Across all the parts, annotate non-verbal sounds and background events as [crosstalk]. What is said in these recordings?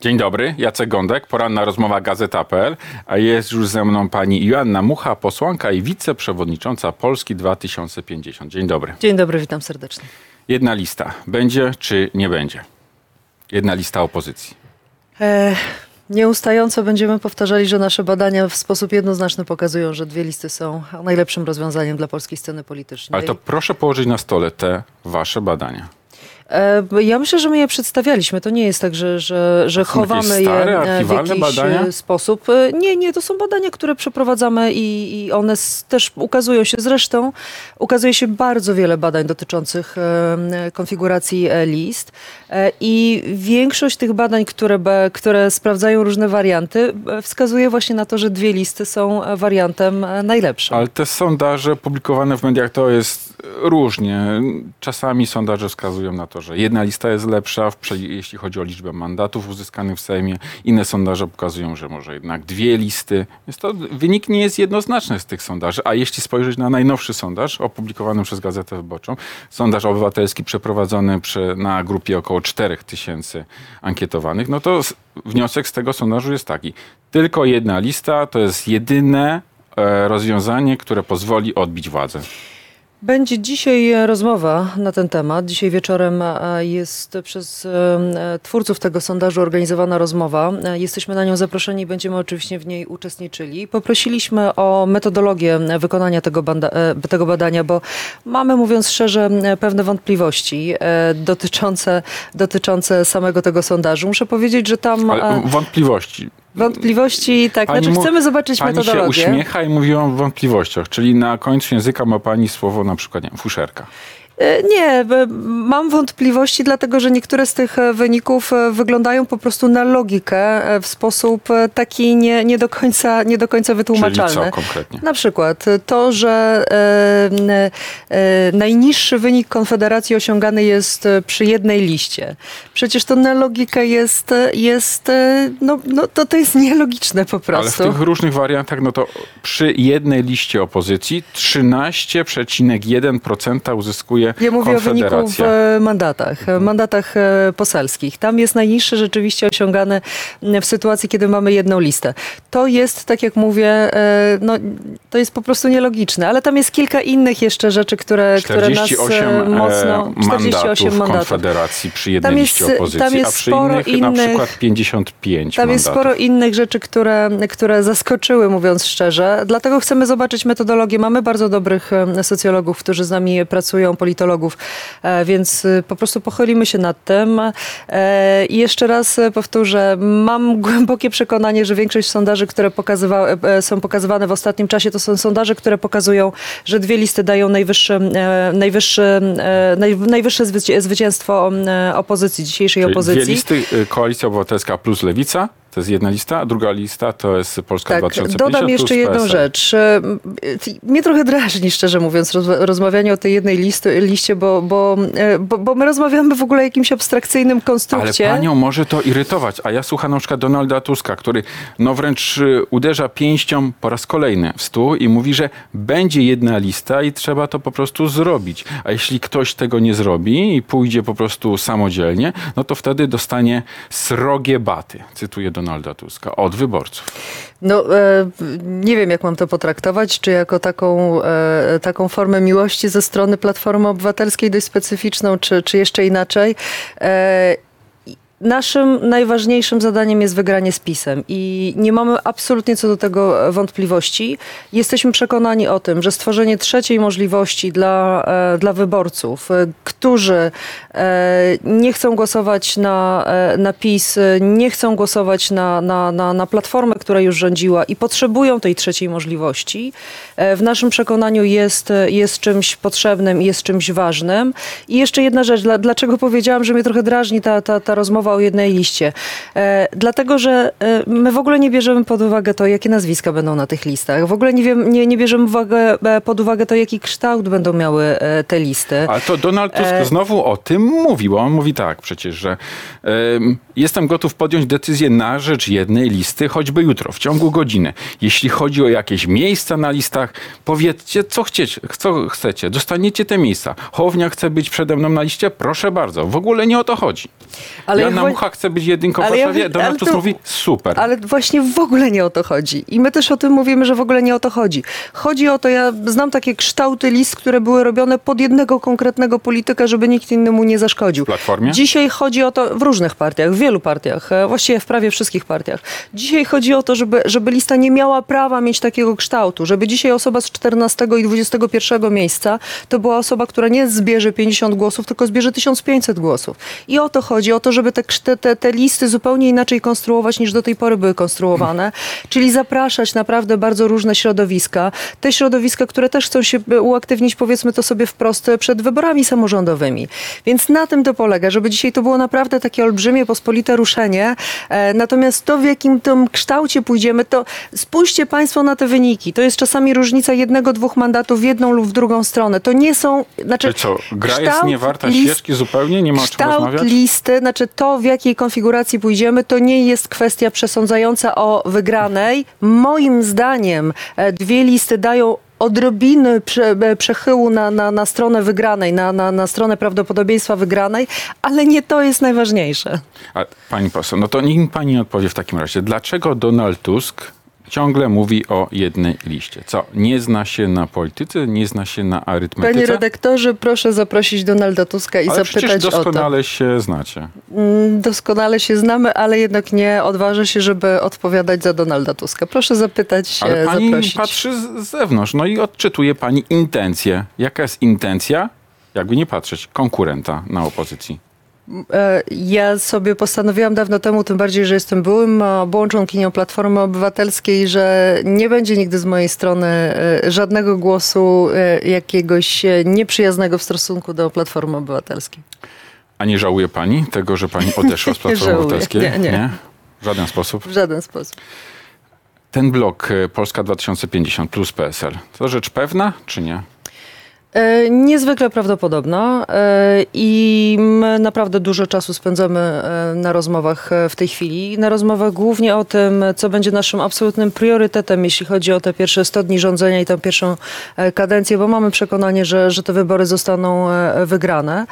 Dzień dobry, Jacek Gądek, poranna rozmowa Gazeta.pl, a jest już ze mną pani Joanna Mucha, posłanka i wiceprzewodnicząca Polski 2050. Dzień dobry. Dzień dobry, witam serdecznie. Jedna lista. Będzie czy nie będzie? Jedna lista opozycji. E, nieustająco będziemy powtarzali, że nasze badania w sposób jednoznaczny pokazują, że dwie listy są najlepszym rozwiązaniem dla polskiej sceny politycznej. Ale to proszę położyć na stole te wasze badania. E, Ja myślę, że my je przedstawialiśmy. To nie jest tak, że, że, że chowamy stare, je w jakiś badania? e, sposób. E, Nie, nie, to są badania, które przeprowadzamy i, i one też ukazują się. Zresztą ukazuje się bardzo wiele badań dotyczących konfiguracji list i większość tych badań, które, które sprawdzają różne warianty, wskazuje właśnie na to, że dwie listy są wariantem najlepszym. Ale te sondaże publikowane w mediach to jest różnie. Czasami sondaże wskazują na to, że jedna lista jest lepsza, jeśli chodzi o liczbę mandatów uzyskanych w Sejmie. Inne sondaże pokazują, że może jednak dwie listy. Więc to wynik nie jest jednoznaczny z tych sondaży. A jeśli spojrzeć na najnowszy sondaż opublikowany przez Gazetę Wyborczą, sondaż obywatelski przeprowadzony przy, na grupie około 4000 tysięcy ankietowanych, no to wniosek z tego sondażu jest taki. Tylko jedna lista to jest jedyne e, rozwiązanie, które pozwoli odbić władzę. Będzie dzisiaj e, rozmowa na ten temat. Dzisiaj wieczorem e, jest przez e, twórców tego sondażu organizowana rozmowa. Jesteśmy na nią zaproszeni i będziemy oczywiście w niej uczestniczyli. Poprosiliśmy o metodologię wykonania tego, banda, tego badania, bo mamy, mówiąc szczerze, pewne wątpliwości dotyczące, dotyczące samego tego sondażu. Muszę powiedzieć, że tam Ale wątpliwości. Wątpliwości, tak, Pani znaczy chcemy zobaczyć Pani się metodologię. uśmiecha i mówi o wątpliwościach, czyli na końcu języka ma pani słowo na przykład, nie wiem, fuszerka. E, Nie, mam wątpliwości, dlatego że niektóre z tych e, wyników e, wyglądają po prostu na logikę w sposób taki nie, nie, do, końca, nie do końca Czyli wytłumaczalny. co konkretnie? Na przykład to, że najniższy wynik Konfederacji osiągany jest przy jednej liście. Przecież to na logikę jest, jest no, no to, to jest nielogiczne po Ale w prostu. tych różnych wariantach, no to przy jednej liście opozycji 13,1% uzyskuje Ja mówię o wyniku w e, mandatach, e, mandatach e, poselskich. Tam jest najniższy rzeczywiście osiągany w sytuacji, kiedy mamy jedną listę. To jest, tak jak mówię, no, to jest po prostu nielogiczne, ale tam jest kilka innych jeszcze rzeczy, które, które nas 48 mocno... e, 48 mandatów. Konfederacji przy jednej Tam jest- liście opozycji, tam jest a przy sporo innych, na innych- przykład 55 Tam jest mandatów. sporo innych rzeczy, które, które zaskoczyły, mówiąc szczerze. Dlatego chcemy zobaczyć metodologię. Mamy bardzo dobrych socjologów, którzy z nami pracują, politologów, e, więc e, po prostu pochylimy się nad tym. E, I jeszcze raz e, powtórzę, mam głębokie przekonanie, że większość sondaży, które pokazywa, są pokazywane w ostatnim czasie, to są sondaże, które pokazują, że dwie listy dają najwyższe, najwyższe, naj, najwyższe zwyci- zwycięstwo opozycji, dzisiejszej Czyli opozycji. Dwie listy, y, Koalicja Obywatelska plus Lewica, to jest jedna lista, a druga lista to jest Polska Tak, 2050 dodam jeszcze jedną rzecz. E, Mnie trochę drażni, szczerze mówiąc, roz, rozmawianie o tej jednej listy, liście, bo, bo, e, bo, bo my rozmawiamy w ogóle o jakimś abstrakcyjnym Ale konstrukcie. panią może to irytować, a ja słucham na przykład Donalda Tuska, który no wręcz y, uderza pięścią po raz kolejny w stół i mówi, że będzie jedna lista i trzeba to po prostu zrobić. A jeśli ktoś tego nie zrobi i pójdzie po prostu samodzielnie, no to wtedy dostanie srogie baty, cytuję Donalda Tuska, od wyborców. No, e, nie wiem, jak mam to potraktować, czy jako taką, e, taką formę miłości ze strony Platformy Obywatelskiej dość specyficzną, czy, czy jeszcze inaczej. E, Naszym najważniejszym zadaniem jest wygranie z PiSem i nie mamy absolutnie co do tego wątpliwości. Jesteśmy przekonani o tym, że stworzenie trzeciej możliwości dla, e, dla wyborców, e, którzy e, nie chcą głosować na, na PiS, nie chcą głosować na, na, na, na Platformę, która już rządziła i potrzebują tej trzeciej możliwości, w naszym przekonaniu jest, jest czymś potrzebnym i jest czymś ważnym. I jeszcze jedna rzecz, dla, dlaczego powiedziałam, że mnie trochę drażni ta, ta, ta rozmowa o jednej liście. E, dlatego, że e, my w ogóle nie bierzemy pod uwagę to, jakie nazwiska będą na tych listach. W ogóle nie, wiem, nie, nie bierzemy uwagę, e, pod uwagę to, jaki kształt będą miały e, te listy. Ale to Donald Tusk E, znowu o tym mówił. On mówi tak przecież, że em, jestem gotów podjąć decyzję na rzecz jednej listy, choćby jutro, w ciągu godziny. Jeśli chodzi o jakieś miejsca na listach, powiedzcie, co chcecie. Co chcecie. Dostaniecie te miejsca. Hołownia chce być przede mną na liście? Proszę bardzo. W ogóle nie o to chodzi. Ale ja ja wa- Mucha chce być jedynką w Ale ja Warszawie, to- mówi super. Ale właśnie w ogóle nie o to chodzi. I my też o tym mówimy, że w ogóle nie o to chodzi. Chodzi o to, ja znam takie kształty list, które były robione pod jednego konkretnego polityka, żeby nikt innemu nie zaszkodził. W Platformie? Dzisiaj chodzi o to w różnych partiach, w wielu partiach, e, właściwie w prawie wszystkich partiach. Dzisiaj chodzi o to, żeby, żeby lista nie miała prawa mieć takiego kształtu, żeby dzisiaj osoba z 14 i 21 miejsca to była osoba, która nie zbierze 50 głosów, tylko zbierze 1500 głosów. I o to chodzi, o to, żeby te, krzt- te, te listy zupełnie inaczej konstruować niż do tej pory były konstruowane, czyli zapraszać naprawdę bardzo różne środowiska. Te środowiska, które też chcą się uaktywnić, powiedzmy to sobie wprost, przed wyborami samorządowymi. Więc na tym to polega, żeby dzisiaj to było naprawdę takie olbrzymie, pospolite ruszenie. E, Natomiast to, w jakim tym kształcie pójdziemy, to spójrzcie Państwo na te wyniki. To jest czasami różnica jednego, dwóch mandatów w jedną lub w drugą stronę. To nie są... Znaczy, Czyli co, gra jest kształt niewarta list- świeczki zupełnie? Nie ma o czym Kształt rozmawiać? listy, znaczy to w jakiej konfiguracji pójdziemy, to nie jest kwestia przesądzająca o wygranej. Moim zdaniem e, dwie listy dają odrobiny prze, e, przechyłu na, na, na stronę wygranej, na, na, na stronę prawdopodobieństwa wygranej, ale nie to jest najważniejsze. A, pani poseł, no to niech pani odpowie w takim razie. Dlaczego Donald Tusk ciągle mówi o jednej liście? Co, nie zna się na polityce, nie zna się na arytmetyce? Panie redaktorze, proszę zaprosić Donalda Tuska i Ale zapytać o to. doskonale się znacie. Mm, Doskonale się znamy, ale jednak nie odważę się, żeby odpowiadać za Donalda Tuska. Proszę zapytać, Ale pani zaprosić. patrzy z z zewnątrz, no i odczytuje pani intencję. Jaka jest intencja, jakby nie patrzeć, konkurenta na opozycji? E, Ja sobie postanowiłam dawno temu, tym bardziej, że jestem byłym byłą członkinią Platformy Obywatelskiej, że nie będzie nigdy z mojej strony e, żadnego głosu e, jakiegoś nieprzyjaznego w stosunku do Platformy Obywatelskiej. A nie żałuje pani tego, że pani odeszła z [laughs] Nie Platformy żałuję. Obywatelskiej? Nie, nie. W żaden sposób. W żaden sposób. Ten blok Polska 2050 plus PSL, to rzecz pewna, czy nie? E, Niezwykle prawdopodobna e, i my naprawdę dużo czasu spędzamy e, na rozmowach w tej chwili. Na rozmowach głównie o tym, co będzie naszym absolutnym priorytetem, jeśli chodzi o te pierwsze 100 dni rządzenia i tę pierwszą kadencję, bo mamy przekonanie, że, że te wybory zostaną wygrane.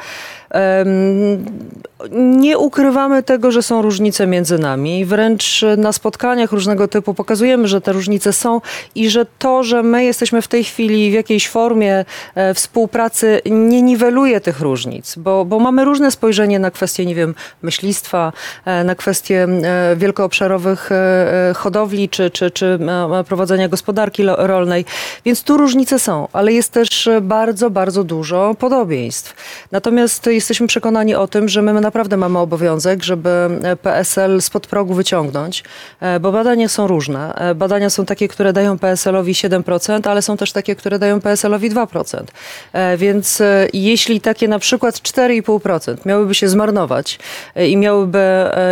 Nie ukrywamy tego, że są różnice między nami. Wręcz na spotkaniach różnego typu pokazujemy, że te różnice są i że to, że my jesteśmy w tej chwili w jakiejś formie e, współpracy, nie niweluje tych różnic, bo, bo mamy różne spojrzenie na kwestie, nie wiem, myślistwa, e, na kwestie e, wielkoobszarowych hodowli czy, czy, czy prowadzenia gospodarki rolnej. Więc tu różnice są, ale jest też bardzo, bardzo dużo podobieństw. Natomiast jesteśmy przekonani o tym, że my naprawdę mamy obowiązek, żeby e, PSL spod progu wyciągnąć, e, bo badania są różne. E, Badania są takie, które dają PSL-owi 7%, ale są też takie, które dają PSL-owi 2%. E, Więc jeśli takie na przykład 4,5% miałyby się zmarnować i miałyby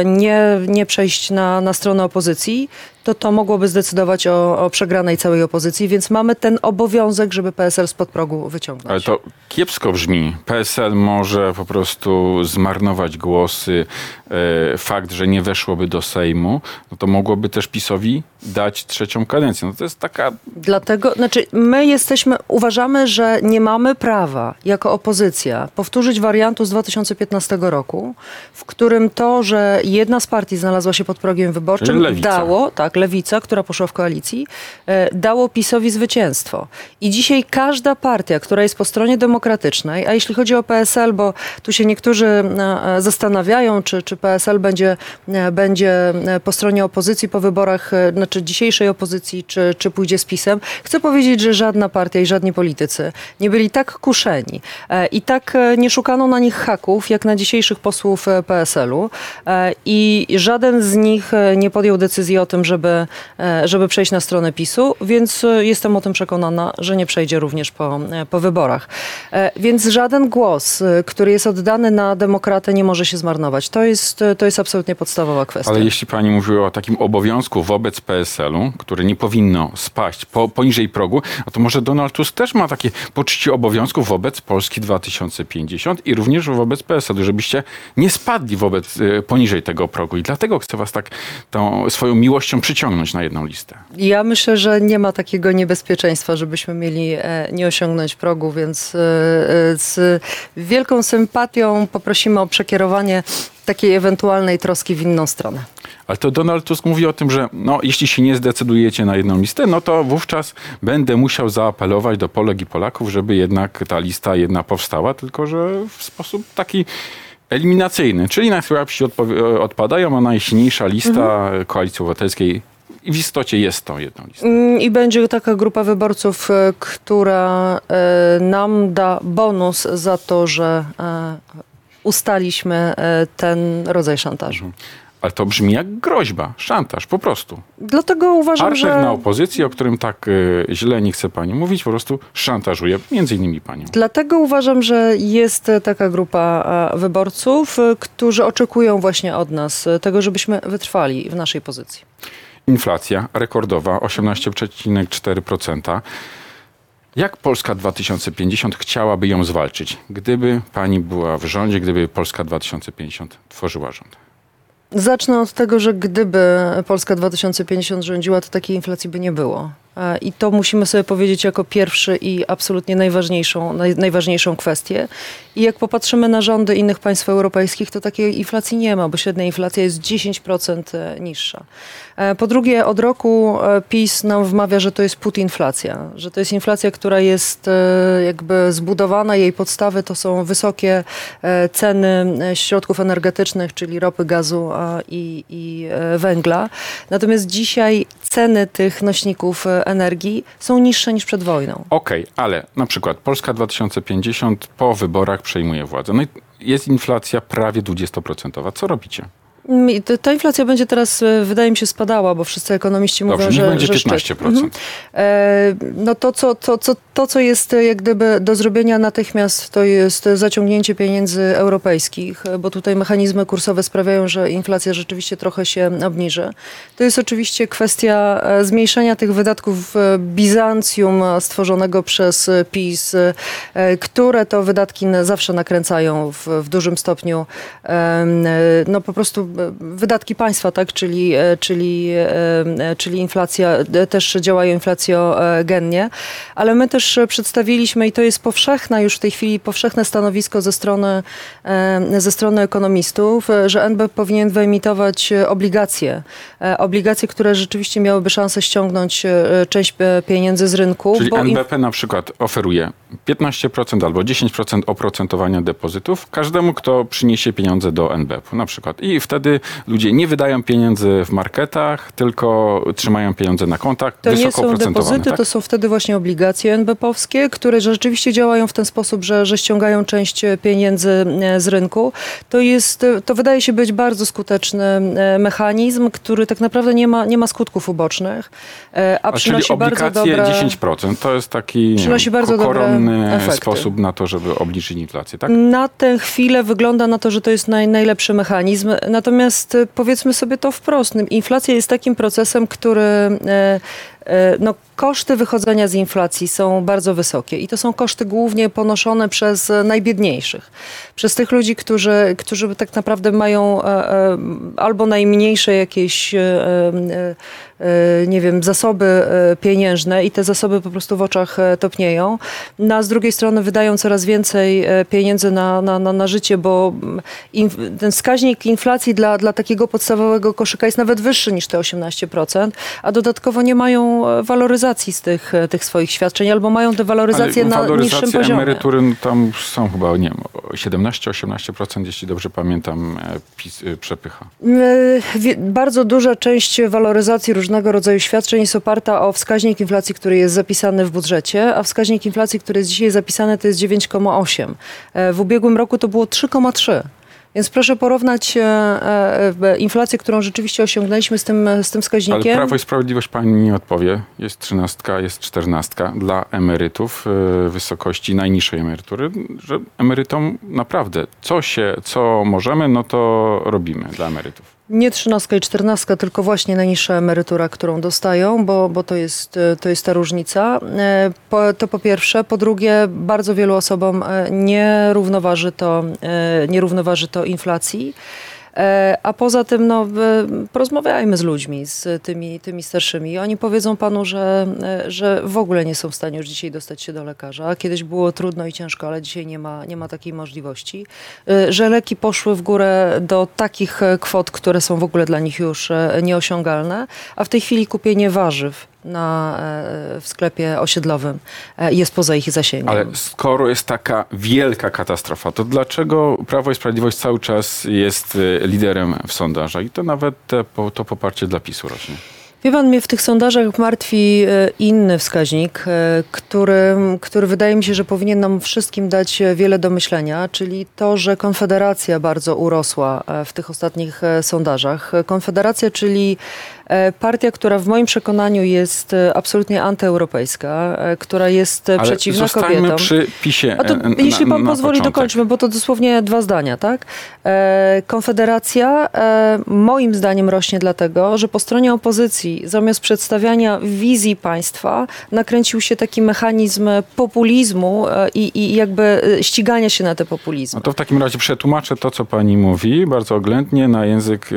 nie, nie przejść na, na stronę opozycji, to to mogłoby zdecydować o, o przegranej całej opozycji, więc mamy ten obowiązek, żeby PSL spod progu wyciągnąć. Ale to kiepsko brzmi. PSL może po prostu zmarnować głosy. E, fakt, że nie weszłoby do Sejmu, no to mogłoby też PiSowi dać trzecią kadencję. No to jest taka Dlatego, znaczy my jesteśmy, uważamy, że nie mamy prawa jako opozycja powtórzyć wariantu z 2015 roku, w którym to, że jedna z partii znalazła się pod progiem wyborczym, dało, tak, lewica, która poszła w koalicji, e, dało PiSowi zwycięstwo. I dzisiaj każda partia, która jest po stronie demokratycznej, a jeśli chodzi o PSL, bo tu się niektórzy e, e, zastanawiają, czy, czy PSL będzie, będzie po stronie opozycji po wyborach, znaczy dzisiejszej opozycji, czy, czy pójdzie z PiSem. Chcę powiedzieć, że żadna partia i żadni politycy nie byli tak kuszeni i tak nie szukano na nich haków, jak na dzisiejszych posłów PSL-u i żaden z nich nie podjął decyzji o tym, żeby, e, żeby przejść na stronę PiSu, więc e, jestem o tym przekonana, że nie przejdzie również po, e, po wyborach. Więc żaden głos, który jest oddany na demokratę, nie może się zmarnować. To jest, to jest absolutnie podstawowa kwestia. Ale jeśli pani mówiła o takim obowiązku wobec PSL-u, który nie powinno spaść po, poniżej progu, no to może Donald Tusk też ma takie poczucie obowiązku wobec Polski 2050 i również wobec PSL-u, żebyście nie spadli wobec, poniżej tego progu. I dlatego chcę was tak tą swoją miłością przyciągnąć na jedną listę? Ja myślę, że nie ma takiego niebezpieczeństwa, żebyśmy mieli e, nie osiągnąć progu, więc e, e, z wielką sympatią poprosimy o przekierowanie takiej ewentualnej troski w inną stronę. Ale to Donald Tusk mówi o tym, że no, jeśli się nie zdecydujecie na jedną listę, no to wówczas będę musiał zaapelować do Polek i Polaków, żeby jednak ta lista jedna powstała, tylko że w sposób taki eliminacyjny, czyli najsłabsi odpowi- odpadają, a najsilniejsza lista Koalicji Obywatelskiej i w istocie jest tą jedną listą. Mm, I będzie taka grupa wyborców, e, która e, nam da bonus za to, że e, ustaliśmy e, ten rodzaj szantażu. Ale to brzmi jak groźba, szantaż, po prostu. Dlatego uważam, Partner że... na opozycji, o którym tak y, źle nie chce pani mówić, po prostu szantażuje między innymi panią. Dlatego uważam, że jest taka grupa e, wyborców, e, którzy oczekują właśnie od nas tego, żebyśmy wytrwali w naszej pozycji. Inflacja rekordowa 18,4%. Jak Polska 2050 chciałaby ją zwalczyć, gdyby pani była w rządzie, gdyby Polska 2050 tworzyła rząd? Zacznę od tego, że gdyby Polska 2050 rządziła, to takiej inflacji by nie było. E, I to musimy sobie powiedzieć jako pierwszy i absolutnie najważniejszą, naj, najważniejszą kwestię. I jak popatrzymy na rządy innych państw europejskich, to takiej inflacji nie ma, bo średnia inflacja jest 10% niższa. E, Po drugie, od roku e, PiS nam wmawia, że to jest putinflacja, że to jest inflacja, która jest e, jakby zbudowana, jej podstawy to są wysokie ceny środków energetycznych, czyli ropy, gazu i, i węgla. Natomiast dzisiaj ceny tych nośników energii są niższe niż przed wojną. Okej, ale na przykład Polska 2050 po wyborach przejmuje władzę. No i jest inflacja prawie 20%. Co robicie? Ta inflacja będzie teraz, e, wydaje mi się, spadała, bo wszyscy ekonomiści Dobrze, mówią, niech że, będzie że szczyt. 15%. Mhm. E, No to co, to, co, to, co jest e, jak gdyby do zrobienia natychmiast, to jest zaciągnięcie pieniędzy europejskich, bo tutaj mechanizmy kursowe sprawiają, że inflacja rzeczywiście trochę się obniży. To jest oczywiście kwestia zmniejszenia tych wydatków w Bizancjum stworzonego przez PiS, które to wydatki zawsze nakręcają w, w dużym stopniu no po prostu wydatki państwa, tak, czyli, e, czyli, e, e, czyli inflacja, też działają inflacjogennie, ale my też przedstawiliśmy i to jest powszechne już w tej chwili, powszechne stanowisko ze strony, ze strony ekonomistów, że NB powinien wyemitować obligacje, obligacje, które rzeczywiście miałyby szansę ściągnąć część pieniędzy z rynku. Czyli NBP na przykład oferuje 15% albo 10% oprocentowania depozytów każdemu, kto przyniesie pieniądze do NBP na przykład. I wtedy ludzie nie wydają pieniędzy w marketach, tylko trzymają pieniądze na kontach To nie są depozyty, tak? to są wtedy właśnie obligacje NBP-owskie, które rzeczywiście działają w ten sposób, że, że ściągają część e, pieniędzy e, z rynku. To jest, e, to wydaje się być bardzo skuteczny mechanizm, który tak naprawdę nie ma, nie ma skutków ubocznych, a, A przynosi bardzo dobre... 10% to jest taki Przynosi bardzo koronny sposób na to, żeby obniżyć inflację, tak? Na tę chwilę wygląda na to, że to jest naj, najlepszy mechanizm. Natomiast e, powiedzmy sobie to wprost. Inflacja jest takim procesem, który e, no, koszty wychodzenia z inflacji są bardzo wysokie i to są koszty głównie ponoszone przez e, najbiedniejszych. Przez tych ludzi, którzy, którzy tak naprawdę mają e, e, albo najmniejsze jakieś e, e, e, nie wiem, zasoby e, pieniężne i te zasoby po prostu w oczach e, topnieją. No, a z drugiej strony wydają coraz więcej e, pieniędzy na, na, na, na życie, bo mm, ten wskaźnik inflacji dla, dla takiego podstawowego koszyka jest nawet wyższy niż te 18%, a dodatkowo nie mają waloryzacji z tych, e, tych swoich świadczeń, albo mają te waloryzacje na niższym poziomie. emerytury no, tam są chyba, nie wiem, 17-18%, jeśli dobrze pamiętam, e, PiS e, przepycha. Bardzo duża część waloryzacji różnego rodzaju świadczeń jest oparta o wskaźnik inflacji, który jest zapisany w budżecie, a wskaźnik inflacji, który jest dzisiaj zapisany, to jest 9,8. E, W ubiegłym roku to było 3,3. Więc proszę porównać e, e, e, inflację, którą rzeczywiście osiągnęliśmy z tym, z tym Ale wskaźnikiem. Prawo i Sprawiedliwość pani nie odpowie. Jest trzynastka, jest czternastka dla emerytów wysokości najniższej emerytury, że emerytom naprawdę co się, co możemy, no to robimy dla emerytów. Nie trzynastka i czternastka, tylko właśnie najniższa emerytura, którą dostają, bo, bo to, jest, e, to jest ta różnica. E, Po, to po pierwsze. Po drugie, bardzo wielu osobom e, nie równoważy to, nie równoważy to inflacji. E, A poza tym, no, porozmawiajmy z ludźmi, z tymi, tymi starszymi. Oni powiedzą panu, że, e, że w ogóle nie są w stanie już dzisiaj dostać się do lekarza. Kiedyś było trudno i ciężko, ale dzisiaj nie ma, nie ma takiej możliwości. E, Że leki poszły w górę do takich kwot, które są w ogóle dla nich już nieosiągalne, a w tej chwili kupienie warzyw na, e, w sklepie osiedlowym e, jest poza ich zasięgiem. Ale skoro jest taka wielka katastrofa, to dlaczego Prawo i Sprawiedliwość cały czas jest y, liderem w sondażach? I to nawet te, to poparcie dla PiSu rośnie. Wie pan, mnie w tych sondażach martwi e, inny wskaźnik, e, który, który wydaje mi się, że powinien nam wszystkim dać e, wiele do myślenia, czyli to, że Konfederacja bardzo urosła e, w tych ostatnich e, sondażach. E, Konfederacja, czyli e, partia, która w moim przekonaniu jest e, absolutnie antyeuropejska, e, która jest e, Ale przeciwna kobietom. przy PiSie. To, e, na- jeśli pan na pozwoli, początek. dokończmy, bo to dosłownie dwa zdania, tak? E, Konfederacja e, moim zdaniem rośnie dlatego, że po stronie opozycji zamiast przedstawiania wizji państwa nakręcił się taki mechanizm populizmu e, i, i jakby e, ścigania się na te populizmy. No to w takim razie przetłumaczę to, co pani mówi, bardzo oględnie, na język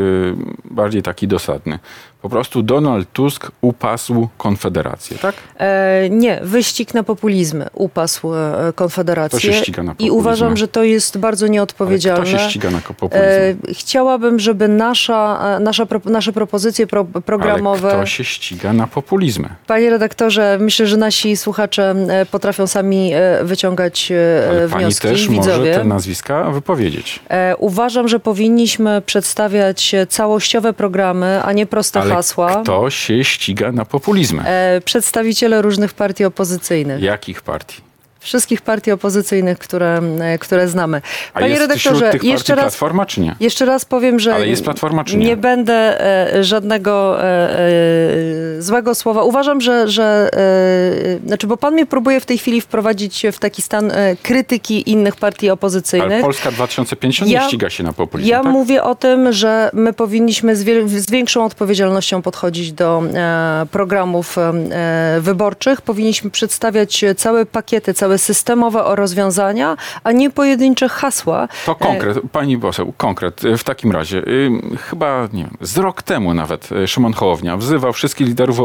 bardziej taki dosadny. Po prostu Donald Tusk upasł Konfederację, tak? E, nie, wyścig na populizmy upasł e, Konfederację. Kto się ściga na I populizmy? uważam, że to jest bardzo Ale nieodpowiedzialne. kto się ściga na populizm? E, chciałabym, żeby nasza, e, nasza, pro- nasze propozycje pro, programowe. Ale kto się ściga na populizmy? Panie redaktorze, myślę, że nasi słuchacze e, potrafią sami wyciągać Ale pani wnioski, też może widzowie. te nazwiska wypowiedzieć. E, Uważam, że powinniśmy przedstawiać całościowe programy, a nie proste Ale hasła. kto się ściga na populizmy? E, Przedstawiciele różnych partii opozycyjnych. Jakich partii? Wszystkich partii opozycyjnych, które, e, które znamy. A Panie jest redaktorze, wśród tych jeszcze raz Platforma, czy nie? Jeszcze raz powiem, że Ale jest Platforma, czy nie? nie będę e, żadnego e, e, złego słowa. Uważam, że, że znaczy, bo pan mnie próbuje w tej chwili wprowadzić w taki stan krytyki innych partii Ale opozycyjnych. Polska 2050 Ja- nie ściga się na populizm, Ja tak? mówię o tym, że my powinniśmy z, z większą odpowiedzialnością podchodzić do programów wyborczych. Powinniśmy przedstawiać całe pakiety, całe systemowe rozwiązania, a nie pojedyncze hasła. To konkret, pani poseł, konkret. W takim razie, chyba, nie wiem, z rok temu nawet y, Szymon Hołownia wzywał wszystkich liderów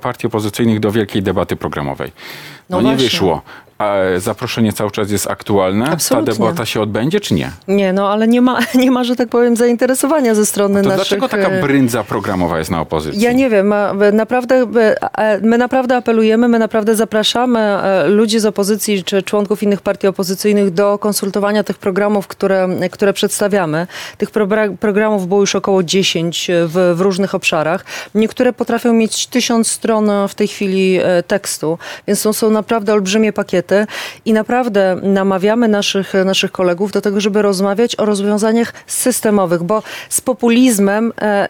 partii opozycyjnych do wielkiej debaty programowej. No, No nie wyszło. A zaproszenie cały czas jest aktualne. Absolutnie. Ta debata się odbędzie, czy nie? Nie, no ale nie ma, [laughs] nie ma, że tak powiem, zainteresowania ze strony To naszych... dlaczego taka e, bryndza programowa jest na opozycji? Ja nie wiem, a, naprawdę, e, my naprawdę apelujemy, my naprawdę zapraszamy e, ludzi z opozycji czy członków innych partii opozycyjnych do konsultowania tych programów, które, które przedstawiamy. Tych programów było już około 10 w, w różnych obszarach. Niektóre potrafią mieć tysiąc stron w tej chwili tekstu, więc to są naprawdę olbrzymie pakiety i naprawdę namawiamy naszych, naszych kolegów do tego, żeby rozmawiać o rozwiązaniach systemowych, bo z populizmem e,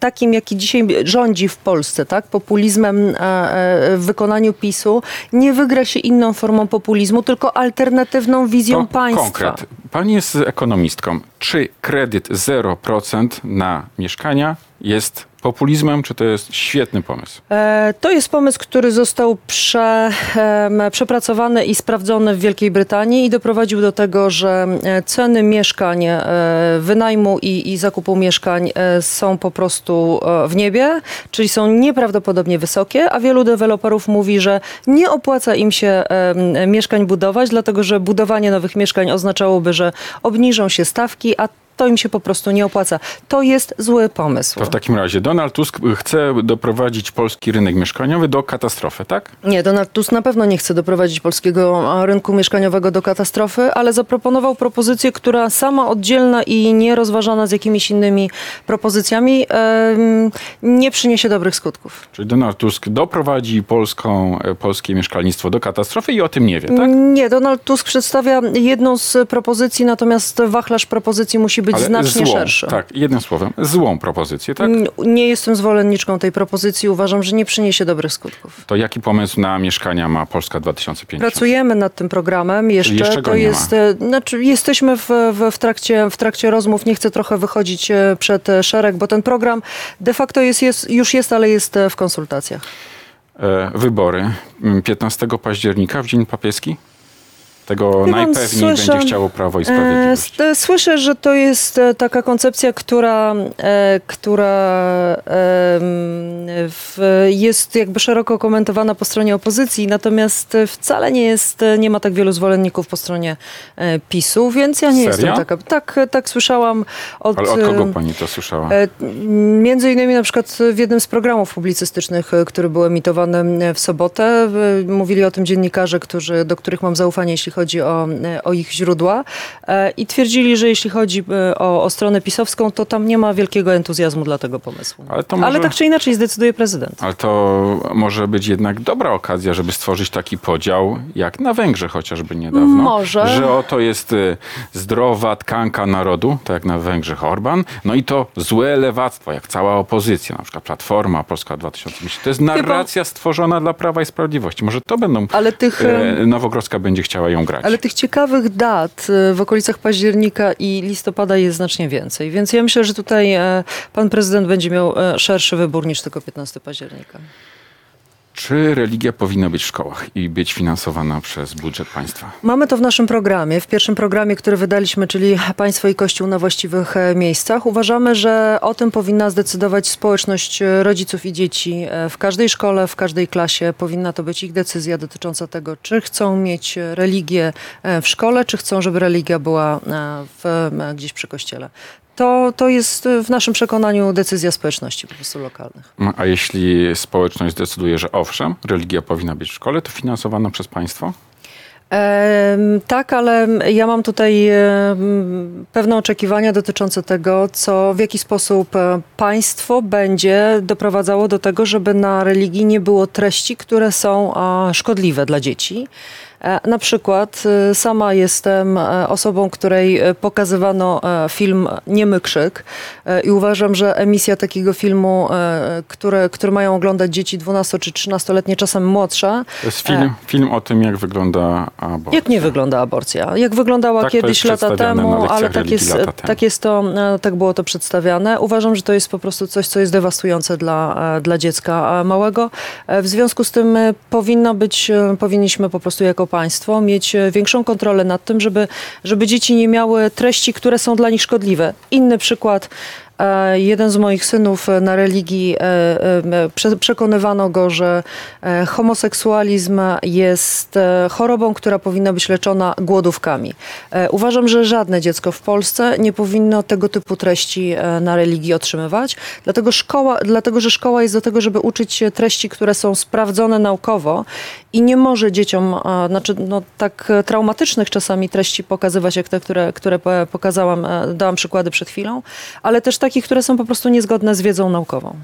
takim, jaki dzisiaj rządzi w Polsce, tak, populizmem e, e, w wykonaniu PiSu, nie wygra się inną formą populizmu, tylko alternatywną wizją państwa. konkret. Pani jest ekonomistką. Czy kredyt 0% na mieszkania jest populizmem, czy to jest świetny pomysł? E, To jest pomysł, który został prze, przepracowany i sprawdzony w Wielkiej Brytanii i doprowadził do tego, że e, ceny mieszkań, e, wynajmu i, i zakupu mieszkań są po prostu w niebie, czyli są nieprawdopodobnie wysokie, a wielu deweloperów mówi, że nie opłaca im się mieszkań budować, dlatego że budowanie nowych mieszkań oznaczałoby, że obniżą się stawki, a to im się po prostu nie opłaca. To jest zły pomysł. To w takim razie Donald Tusk chce doprowadzić polski rynek mieszkaniowy do katastrofy, tak? Nie, Donald Tusk na pewno nie chce doprowadzić polskiego rynku mieszkaniowego do katastrofy, ale zaproponował propozycję, która sama oddzielna i nierozważana z jakimiś innymi propozycjami em, nie przyniesie dobrych skutków. Czyli Donald Tusk doprowadzi polską, e, polskie mieszkalnictwo do katastrofy i o tym nie wie, tak? Nie, Donald Tusk przedstawia jedną z propozycji, natomiast wachlarz propozycji musi być znacznie złą, szerszy. Tak, jednym słowem, złą propozycję, tak? Nie jestem zwolenniczką tej propozycji. Uważam, że nie przyniesie dobrych skutków. To jaki pomysł na mieszkania ma Polska 2050? Pracujemy nad tym programem jeszcze. jeszcze to nie jest, ma. e, znaczy jesteśmy w, w, w, trakcie, w trakcie rozmów. Nie chcę trochę wychodzić e, przed e, szereg, bo ten program de facto jest, jest, już jest, ale jest w konsultacjach. Wybory mm, 15 października w Dzień Papieski? Tego Wie najpewniej słyszę- będzie chciało Prawo i E, Sprawiedliwość. e, Słyszę, że to jest e, taka koncepcja, która, e, która em, w, jest jakby szeroko komentowana po stronie opozycji, natomiast e, wcale nie jest, e, nie ma tak wielu zwolenników po stronie e, PiSu, więc ja nie Serio? jestem taka. Tak, e, tak słyszałam od. Ale od kogo pani to słyszała? E, Między innymi na przykład w jednym z programów publicystycznych, e, który był emitowany e, w sobotę, e, mówili o tym dziennikarze, którzy, do których mam zaufanie, jeśli chodzi o, e, o ich źródła e, i twierdzili, że jeśli chodzi e, o, o stronę pisowską, to tam nie ma wielkiego entuzjazmu dla tego pomysłu. Ale może- Ale tak czy inaczej zdecyduje prezydent. Ale to może być jednak dobra okazja, żeby stworzyć taki podział, jak na Węgrzech chociażby niedawno. Może. Że oto jest y, zdrowa tkanka narodu, tak jak na Węgrzech Orban, no i to złe lewactwo, jak cała opozycja, na przykład Platforma, Polska 2050. To jest narracja stworzona dla Prawa i Sprawiedliwości. Może to będą... Ale tych, Nowogrodzka będzie chciała ją grać. Ale tych ciekawych dat e, w okolicach października i listopada jest znacznie więcej. Więc ja myślę, że tutaj e, pan prezydent będzie miał e, szerszy wybór niż tylko 15 października. Czy religia powinna być w szkołach i być finansowana przez budżet państwa? Mamy to w naszym programie, w pierwszym programie, który wydaliśmy, czyli Państwo i Kościół na właściwych e, miejscach. Uważamy, że o tym powinna zdecydować społeczność e, rodziców i dzieci e, w każdej szkole, w każdej klasie. Powinna to być ich decyzja dotycząca tego, czy chcą mieć religię w szkole, czy chcą, żeby religia była w, gdzieś przy kościele. To, to jest e, w naszym przekonaniu decyzja społeczności po prostu lokalnych. No, A jeśli społeczność zdecyduje, że owszem, religia powinna być w szkole, to finansowana przez państwo? Tak, ale ja mam tutaj pewne oczekiwania dotyczące tego, co w jaki sposób e, państwo będzie doprowadzało do tego, żeby na religii nie było treści, które są szkodliwe dla dzieci. E, Na przykład e, sama jestem e, osobą, której pokazywano film Niemy Krzyk i uważam, że emisja takiego filmu, które, które mają oglądać dzieci 12 czy 13-letnie, czasem młodsze, To jest film, film o tym, jak wygląda aborcja. jak nie wygląda aborcja? Jak wyglądała Tak kiedyś jest lata temu, ale tak jest, tak jest to, tak było to przedstawiane. Uważam, że to jest po prostu coś, co jest dewastujące dla, dla dziecka małego. W związku z tym powinna być, powinniśmy po prostu jako państwo mieć e, większą kontrolę nad tym, żeby, żeby dzieci nie miały treści, które są dla nich szkodliwe. Inny przykład. E, Jeden z moich synów e, na religii e, prze- przekonywano go, że homoseksualizm jest chorobą, która powinna być leczona głodówkami. Uważam, że żadne dziecko w Polsce nie powinno tego typu treści na religii otrzymywać, dlatego, szkoła, dlatego że szkoła jest do tego, żeby uczyć się treści, które są sprawdzone naukowo i nie może dzieciom, znaczy no, tak traumatycznych czasami treści pokazywać, jak te, które, które po- pokazałam, dałam przykłady przed chwilą, ale też takich, które są po prostu niezgodne z wiedzą naukową.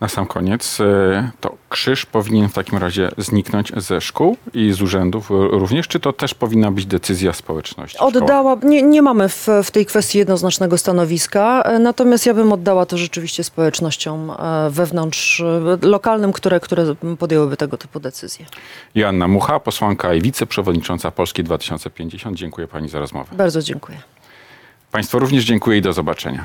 Na sam koniec, e, to krzyż powinien w takim razie zniknąć ze szkół i z urzędów e, również, czy to też powinna być decyzja społeczności? Oddała, nie, nie mamy w, w tej kwestii jednoznacznego stanowiska, e, natomiast ja bym oddała to rzeczywiście społecznościom e, wewnątrz, e, lokalnym, które, które podjęłyby tego typu decyzje. Joanna Mucha, posłanka i wiceprzewodnicząca Polski 2050. Dziękuję pani za rozmowę. Bardzo dziękuję. Państwu również dziękuję i do zobaczenia.